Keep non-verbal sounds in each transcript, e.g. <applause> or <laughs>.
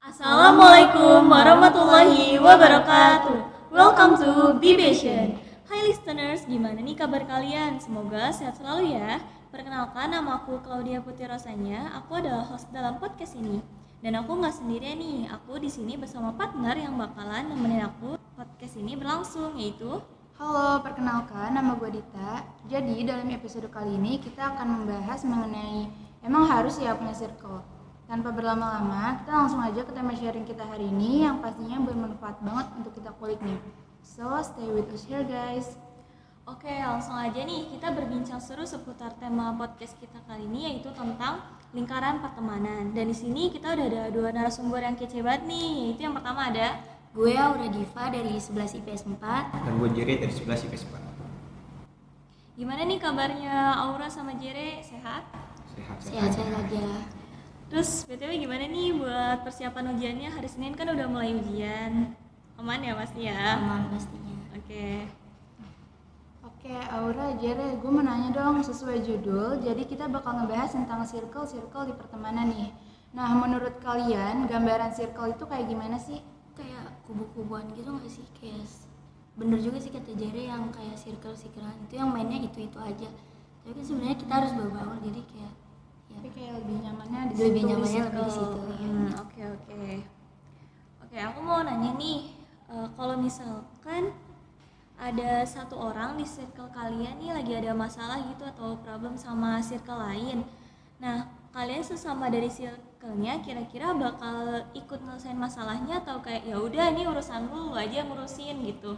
Assalamualaikum warahmatullahi wabarakatuh. Welcome to Bibation. Hai listeners, gimana nih kabar kalian? Semoga sehat selalu ya. Perkenalkan, nama aku Claudia Putih Rosanya. Aku adalah host dalam podcast ini. Dan aku nggak sendirian nih. Aku di sini bersama partner yang bakalan nemenin aku podcast ini berlangsung, yaitu Halo, perkenalkan nama gue Dita. Jadi dalam episode kali ini kita akan membahas mengenai emang harus ya punya circle. Tanpa berlama-lama, kita langsung aja ke tema sharing kita hari ini yang pastinya bermanfaat banget untuk kita kulik nih. So, stay with us here guys. Oke, langsung aja nih kita berbincang seru seputar tema podcast kita kali ini yaitu tentang lingkaran pertemanan. Dan di sini kita udah ada dua narasumber yang kece banget nih. Yaitu yang pertama ada Gue Aura Diva dari 11 IPS 4 dan gue Jerry dari 11 IPS 4 gimana nih kabarnya Aura sama Jere sehat? sehat Sehat-sehat aja Terus BTW gimana nih buat persiapan ujiannya? Hari Senin kan udah mulai ujian. Aman ya pasti ya? Aman pastinya Oke. Oke, Aura, Jere, gue mau nanya dong sesuai judul. Jadi kita bakal ngebahas tentang circle-circle di pertemanan nih. Nah, menurut kalian gambaran circle itu kayak gimana sih? Kubu-kubuan gitu gak sih? Kayak bener juga sih kata Jere yang kayak circle-circlean itu yang mainnya itu-itu aja Tapi kan sebenarnya kita harus bawa jadi kayak ya Tapi kayak lebih nyamannya di Lebih situ, nyamannya di lebih di situ ya. Hmm, Oke oke. Oke aku mau nanya nih, eh, kalau misalkan ada satu orang di circle kalian nih lagi ada masalah gitu atau problem sama circle lain. Nah kalian sesama dari circle-nya kira-kira bakal ikut nyelesain masalahnya atau kayak ya udah ini urusan lu, lu aja ngurusin gitu.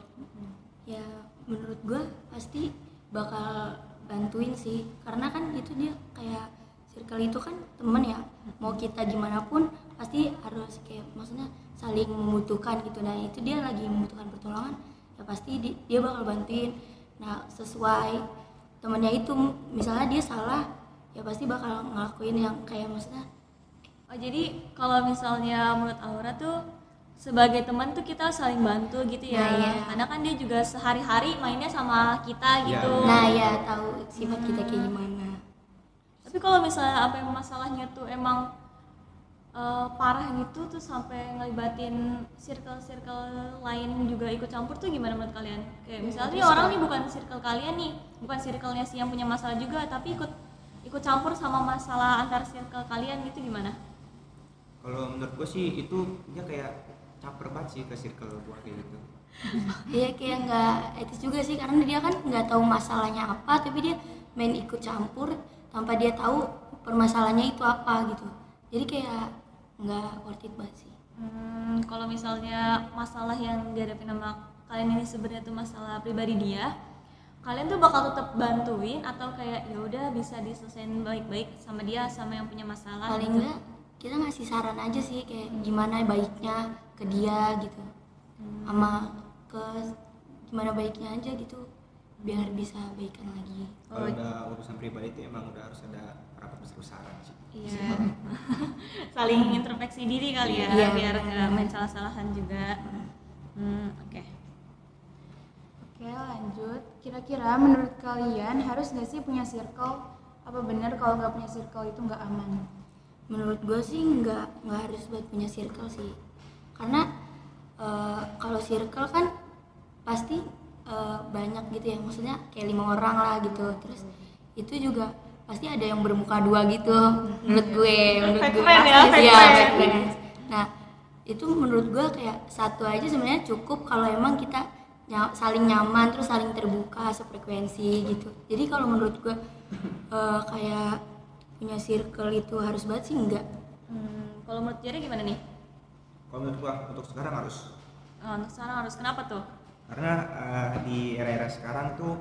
ya menurut gue pasti bakal bantuin sih. Karena kan itu dia kayak circle itu kan temen ya. Mau kita gimana pun pasti harus kayak maksudnya saling membutuhkan gitu. Nah itu dia lagi membutuhkan pertolongan ya pasti di- dia bakal bantuin. Nah sesuai temennya itu misalnya dia salah ya pasti bakal ngelakuin yang kayak maksudnya Oh jadi kalau misalnya menurut Aura tuh sebagai teman tuh kita saling bantu gitu ya. Nah, iya. Karena kan dia juga sehari-hari mainnya sama kita Iya. gitu. nah ya tahu sifat kita kayak gimana Tapi kalau misalnya apa yang masalahnya tuh emang eh, parah gitu tuh sampai ngelibatin circle-circle lain juga ikut campur tuh gimana menurut kalian? Kayak misalnya nih orang nih bukan circle kalian nih, bukan circle-nya si yang punya masalah juga, tapi ikut ikut campur sama masalah antar circle kalian gitu gimana? Kalau menurut gue sih itu dia kayak caper banget sih ke circle gue kayak gitu Iya kayak nggak etis juga sih karena dia kan nggak tahu masalahnya apa tapi dia main ikut campur tanpa dia tahu permasalahannya itu apa gitu jadi kayak nggak worth it banget sih Hmm, kalau misalnya masalah yang dihadapi sama kalian ini sebenarnya tuh masalah pribadi dia, kalian tuh bakal tetap bantuin atau kayak ya udah bisa diselesain baik-baik sama dia sama yang punya masalah. paling gitu. Kita ngasih saran aja sih kayak gimana baiknya ke dia gitu sama ke gimana baiknya aja gitu biar bisa baikan lagi Oh. kalau udah urusan pribadi itu emang udah harus ada rapat besar-besaran sih Iya. <laughs> Saling introspeksi diri kali ya, Iya, biar nggak main salah-salahan juga. Hmm, oke. Oke lanjut, kira-kira menurut kalian harus nggak sih punya circle? Apa benar kalau nggak punya circle itu nggak aman? Menurut gue sih nggak nggak harus buat punya circle sih. Karena eh, kalau circle kan pasti eh, banyak gitu ya. Maksudnya kayak lima orang lah gitu. Terus itu juga pasti ada yang bermuka dua gitu menurut gue menurut gue. ya, pasti ya, friends. nah itu menurut gue kayak satu aja sebenarnya cukup kalau emang kita saling nyaman terus saling terbuka sefrekuensi gitu. Jadi kalau menurut gue eh, kayak punya circle itu harus banget sih? Enggak. Hmm, kalau menurut Jerry gimana nih? kalau menurut gua untuk sekarang harus. Oh, untuk sekarang harus. Kenapa tuh? karena eh, di era-era sekarang tuh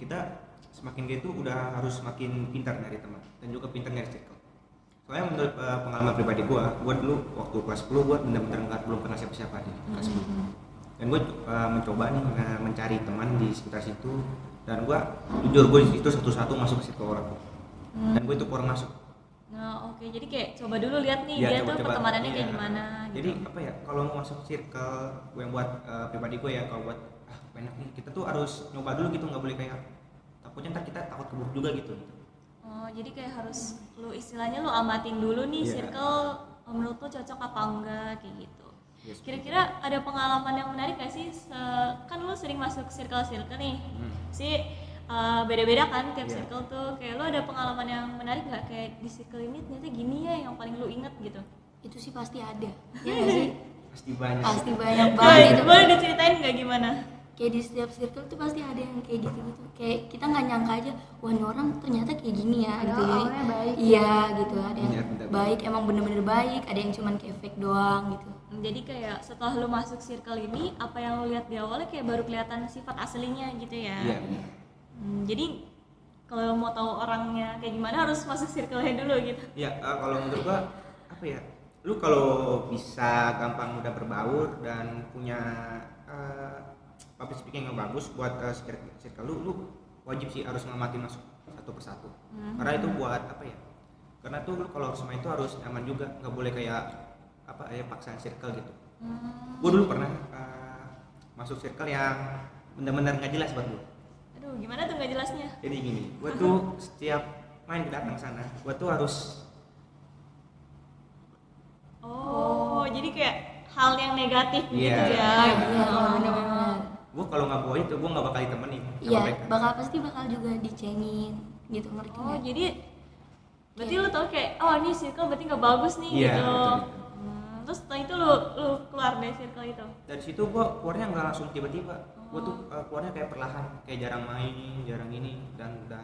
kita semakin gitu udah harus semakin pintar nyari teman dan juga pintar nyari circle. Soalnya menurut eh, pengalaman pribadi gua gua dulu waktu kelas 10 gua benar-benar nggak belum kenal siapa-siapa di kelas 10 dan gue mencoba nih mencari teman di sekitar situ. Dan gua jujur gue itu satu-satu masuk ke situ orang dan gue itu orang masuk Nah, oke. Jadi kayak coba dulu lihat nih Iya, dia tuh coba-coba. pertemanannya kayak Iya. gimana jadi gitu. apa ya kalau mau masuk circle gue yang buat eh, pribadi gue ya kalau buat ah enak nih kita tuh harus nyoba dulu gitu nggak boleh kayak takutnya ntar kita takut keburuk juga gitu Oh, jadi kayak harus lu istilahnya lu amatin dulu nih Iya. circle oh, menurut lu cocok apa enggak kayak gitu. Yes. Kira-kira ada pengalaman yang menarik gak sih? Se- kan lu sering masuk circle-circle nih. Hmm. Si uh, beda-beda kan tiap Iya. circle tuh. Kayak lu ada pengalaman yang menarik nggak kayak di circle ini ternyata gini ya yang paling lu inget gitu. itu sih pasti ada <laughs> ya sih Pasti banyak. pasti banyak Boleh, banget itu boleh diceritain nggak gimana? kayak di setiap circle tuh pasti ada yang kayak gitu gitu kayak kita nggak nyangka aja wah ini orang ternyata kayak gini ya gitu awalnya baik. iya gitu ada yang benar, baik emang bener-bener baik ada yang cuman kayak fake doang gitu Jadi kayak setelah lu masuk circle ini, apa yang lu lihat di awalnya kayak baru kelihatan sifat aslinya gitu ya. Iya. Hmm, jadi kalau mau tahu orangnya kayak gimana harus masuk circle-nya dulu gitu. Ya, eh, kalau menurut gua apa ya? Lu kalau bisa gampang mudah berbaur dan punya eh, public speaking yang bagus buat eh, circle circle lu, lu wajib sih harus ngamatin masuk satu persatu. Karena itu buat apa ya? Karena tuh lu kalau harus main itu harus nyaman juga, nggak boleh kayak apa ya paksaan circle gitu. Gua dulu pernah eh, masuk circle yang benar-benar nggak jelas buat gua. Aduh, gimana tuh nggak jelasnya? Jadi gini, gua tuh setiap main datang sana, gua tuh harus Oh, jadi kayak hal yang negatif gitu Iya. ya. iya Oh. bener-bener gua kalau nggak bawa itu gua nggak bakal ditemenin iya bakal pasti bakal juga dicengin gitu ngerti Oh, jadi berarti lu tau kayak oh ini circle berarti nggak bagus nih Iya, gitu. betul. Hmm, terus setelah itu lu lu keluar dari circle itu. dari situ gua keluarnya nggak langsung tiba-tiba gua tuh uh, keluarnya kayak perlahan kayak jarang main jarang ini dan udah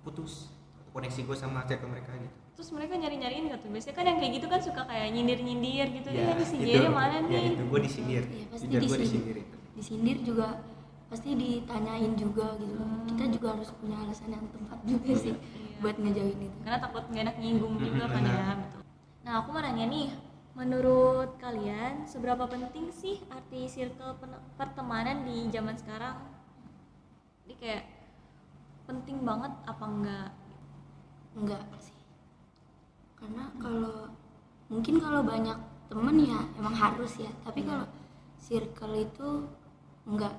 putus koneksi gua sama circle mereka gitu Terus mereka nyari-nyariin gak tuh? Biasanya kan yang kayak gitu kan suka kayak nyindir-nyindir gitu. Ya, Ya, ini si itu. Jaya mana ya, nih? itu gua disindir Iya, pasti jujur disindir. disindir itu disindir juga pasti ditanyain juga gitu kita juga harus punya alasan yang tepat juga sih Iya. buat ngejauhin itu karena takut gak enak nyinggung juga Mm-mm, kan ya betul. Nah aku mau nanya nih, menurut kalian seberapa penting sih arti circle pertemanan di zaman sekarang? Ini kayak penting banget apa enggak? enggak sih karena kalau mungkin kalau banyak temen ya emang harus ya tapi kalau circle itu enggak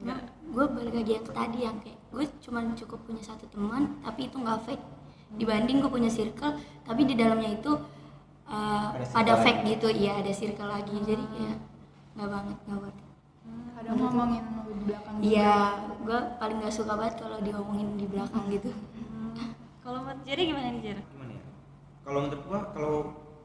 Enggak. gue balik lagi yang tadi yang kayak gue cuman cukup punya satu teman tapi itu nggak fake dibanding gue punya circle tapi di dalamnya itu uh, Ada circle fake lagi. gitu iya ada circle lagi. Jadi kayak nggak banget nggak worth kadang ngomongin di belakang iya gue paling nggak suka banget kalau diomongin di belakang gitu. Hmm, Kalau menurut Jerry gimana nih Jer? gimana ya? Kalau menurut gua kalau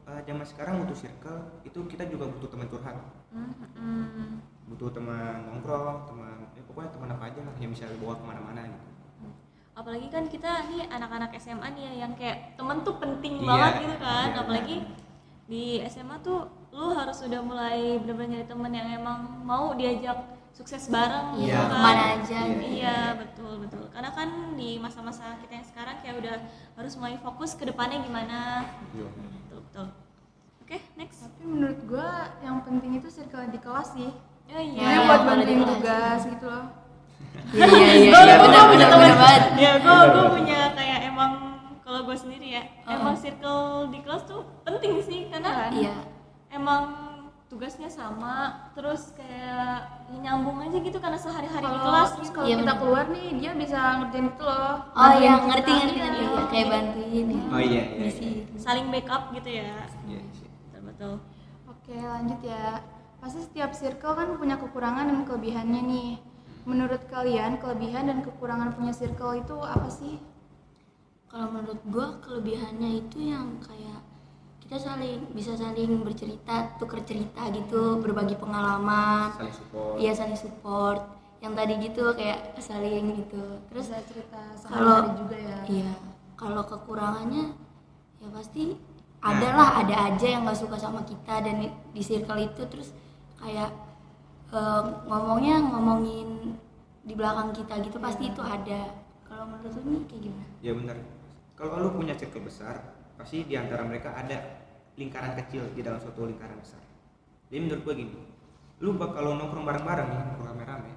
uh, zaman sekarang butuh circle itu kita juga butuh teman curhat. Hmm, hmm. butuh teman nongkrong teman ya pokoknya teman apa aja lah yang bisa dibawa ke mana-mana gitu apalagi kan kita nih anak-anak SMA nih ya yang kayak temen tuh penting Iya, banget gitu kan. iya. apalagi di SMA tuh lu harus sudah mulai benar-benar nyari temen yang emang mau diajak sukses bareng gitu Iya, kan. ke mana aja Iya. gitu. iya betul betul. Karena kan di masa-masa kita yang sekarang kayak udah harus mulai fokus ke depannya gimana. Iya. betul betul. Oke next. Tapi menurut gua yang penting itu circle di kelas sih. Oh iya. Karena iya, buat kalau bantuin tugas gitu loh iya iya iya iya benar punya benar banget. Ya gue gue punya kayak emang kalau gue sendiri ya emang circle di kelas tuh penting sih karena iya. Emang tugasnya sama terus kayak ya nyambung aja gitu karena sehari-hari di kelas terus gitu. kalau Iya, kita bener. keluar nih dia bisa ngerjain itu loh. Oh iya kita. ngerti ngerti Iya. ngerti. Ya kayak bantuin ya. Oh iya iya, iya. saling backup gitu ya. Iya sih. betul betul Oke lanjut ya. Pasti setiap circle kan punya kekurangan dan kelebihannya nih Menurut kalian kelebihan dan kekurangan punya circle itu apa sih? kalau menurut gua kelebihannya itu yang kayak kita saling bisa saling bercerita tuker cerita gitu berbagi pengalaman. Saling support. Iya saling support. Yang tadi gitu kayak saling gitu. Terus Bisa cerita kalau sehari juga ya. iya kalau kekurangannya ya pasti Nah. ada lah ada aja yang nggak suka sama kita dan di, di circle itu. Terus kayak eh, ngomongnya ngomongin di belakang kita gitu pasti itu ada. Kalau menurut lu nih kayak gimana? Ya benar kalau lu punya circle besar pasti di antara mereka ada lingkaran kecil di dalam suatu lingkaran besar. Jadi menurut gua gini lu bakal nongkrong bareng-bareng nih nongkrong rame-rame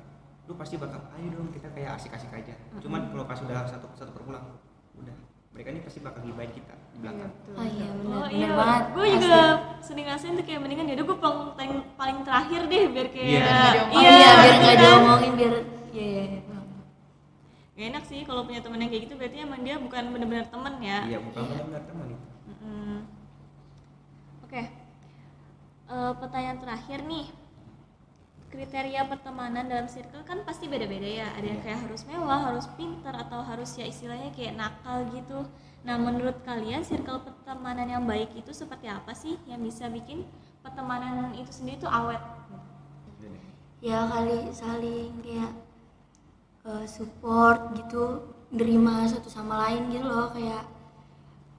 lu pasti bakal ayo dong kita kayak asik-asik aja. Cuman kalau pas udah satu satu perpulang udah mereka ini pasti bakal gibain kita di Iya, belakang. oh iya benar oh iya banget. gue juga sering ngerasain tuh kayak mendingan ya gue paling, paling terakhir deh biar kayak Iya. oh iya biar nggak kan? diomongin biar iya iya iya. Gak enak sih kalau punya temen yang kayak gitu berarti emang dia bukan benar-benar temen ya? Iya bukan benar teman itu Mm-mm. Oke, Eh, pertanyaan terakhir nih, kriteria pertemanan dalam circle kan pasti beda-beda ya. Ada yang kayak harus mewah, harus pintar, atau harus ya istilahnya kayak nakal gitu. Nah, menurut kalian circle pertemanan yang baik itu seperti apa sih yang bisa bikin pertemanan itu sendiri tuh awet? ya kali saling kayak eh, support gitu nerima satu sama lain gitu loh kayak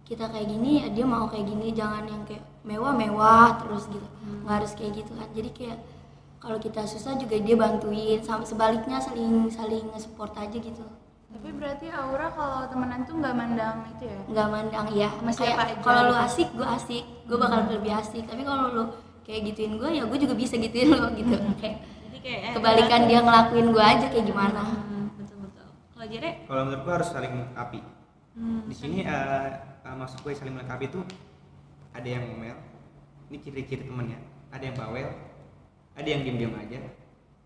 kita kayak gini ya dia mau kayak gini jangan yang kayak mewah-mewah terus gitu nggak harus kayak gitu kan jadi kayak kalau kita susah juga dia bantuin sama sebaliknya saling saling support aja gitu. Tapi berarti Aura kalau temenan tuh nggak mandang itu ya? nggak mandang ya siapa kayak kalau lu asik gue asik. Gue bakal lebih asik. Tapi kalau lu kayak gituin gue ya gue juga bisa gituin lo <laughs> gitu. Kayak Jadi kayak eh, kebalikan dia ngelakuin gue aja kayak gimana. Hmm, betul-betul. Kalau Jere, kalau menurut gua harus saling melengkapi. Hmm, di sini eh, eh, maksud gue saling melengkapi itu ada yang ngomel ini ciri-ciri temennya. Ada yang bawel ada yang diem-diem aja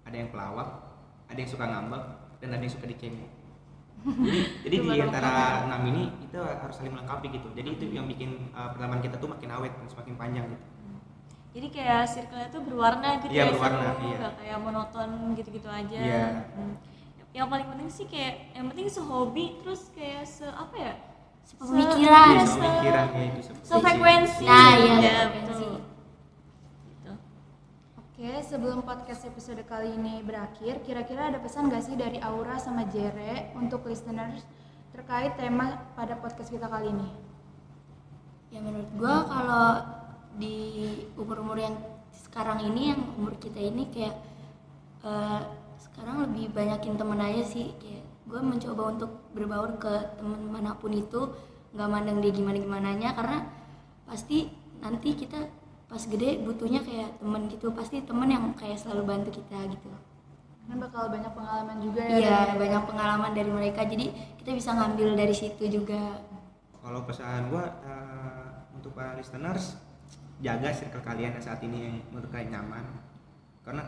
ada yang pelawak ada yang suka ngambek dan ada yang suka dicengin jadi, <laughs> jadi di antara enam ini itu harus saling melengkapi gitu jadi itu yang bikin eh, pertemanan kita tuh makin awet dan semakin panjang gitu Jadi kayak circle-nya tuh berwarna gitu Iya, ya, berwarna, iya. nggak kayak monoton gitu-gitu aja. Iya. Hmm. Yang paling penting sih kayak yang penting sehobi terus kayak se apa ya? Sepemikiran. iya, se, pemikiran kayak itu seperti sefrekuensi. Nah, iya, Ya. Oke, sebelum podcast episode kali ini berakhir, kira-kira ada pesan gak sih dari Aura sama Jere untuk listeners terkait tema pada podcast kita kali ini? ya menurut gua kalau di umur-umur yang sekarang ini yang umur kita ini kayak eh, sekarang lebih banyakin temen aja sih kayak gue mencoba untuk berbaur ke teman mana pun itu nggak mandang dia gimana gimananya karena pasti nanti kita pas gede butuhnya kayak temen gitu. Pasti temen yang kayak selalu bantu kita gitu. Karena bakal banyak pengalaman juga ya. iya dari- banyak pengalaman dari mereka. Jadi kita bisa ngambil dari situ juga. Kalau pesan gua eh, untuk para listeners jaga circle kalian yang saat ini yang menurut kalian nyaman. Karena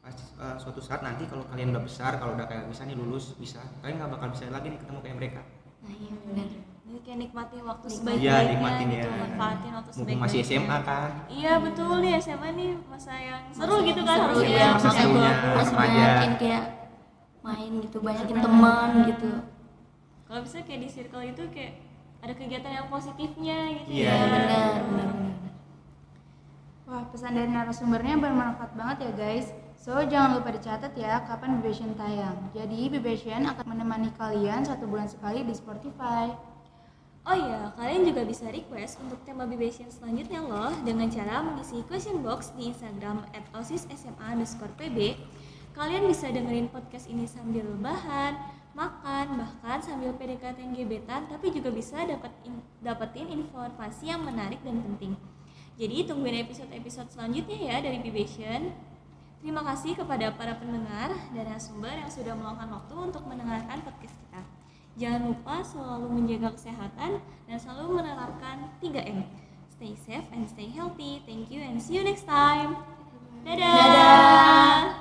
pasti eh, suatu saat nanti kalau kalian udah besar kalau udah kayak misalnya lulus bisa. Kalian nggak bakal bisa lagi nih ketemu kayak mereka. Nah iya benar Jadi kayak nikmatin waktu sebaik-baiknya Iya, nikmatin gitu, ya. manfaatin waktu sebaik-baiknya. masih SMA kan Iya betul nih SMA nih masa yang seru Masa gitu kan seru, harusnya iya, ya. masa serunya. harus banyakin kayak main gitu banyakin teman gitu Kalau bisa kayak di circle itu kayak ada kegiatan yang positifnya gitu Iya, ya. iya. benar benar benar Wah, pesan dari narasumbernya bermanfaat banget ya guys. So, jangan lupa dicatat ya kapan Bibation tayang. Jadi, Bibation akan menemani kalian satu bulan sekali di Spotify. Oh iya, kalian juga bisa request untuk tema Bibation selanjutnya loh dengan cara mengisi question box di Instagram at pb. Kalian bisa dengerin podcast ini sambil bahan, makan, bahkan sambil PDKT yang gebetan, tapi juga bisa dapat in- dapetin informasi yang menarik dan penting. Jadi tungguin episode-episode selanjutnya ya dari Bibation. Terima kasih kepada para pendengar dan narasumber yang sudah meluangkan waktu untuk mendengarkan podcast kita. Jangan lupa selalu menjaga kesehatan dan selalu menerapkan 3M. Stay safe and stay healthy. Thank you and see you next time. Dadah. dadah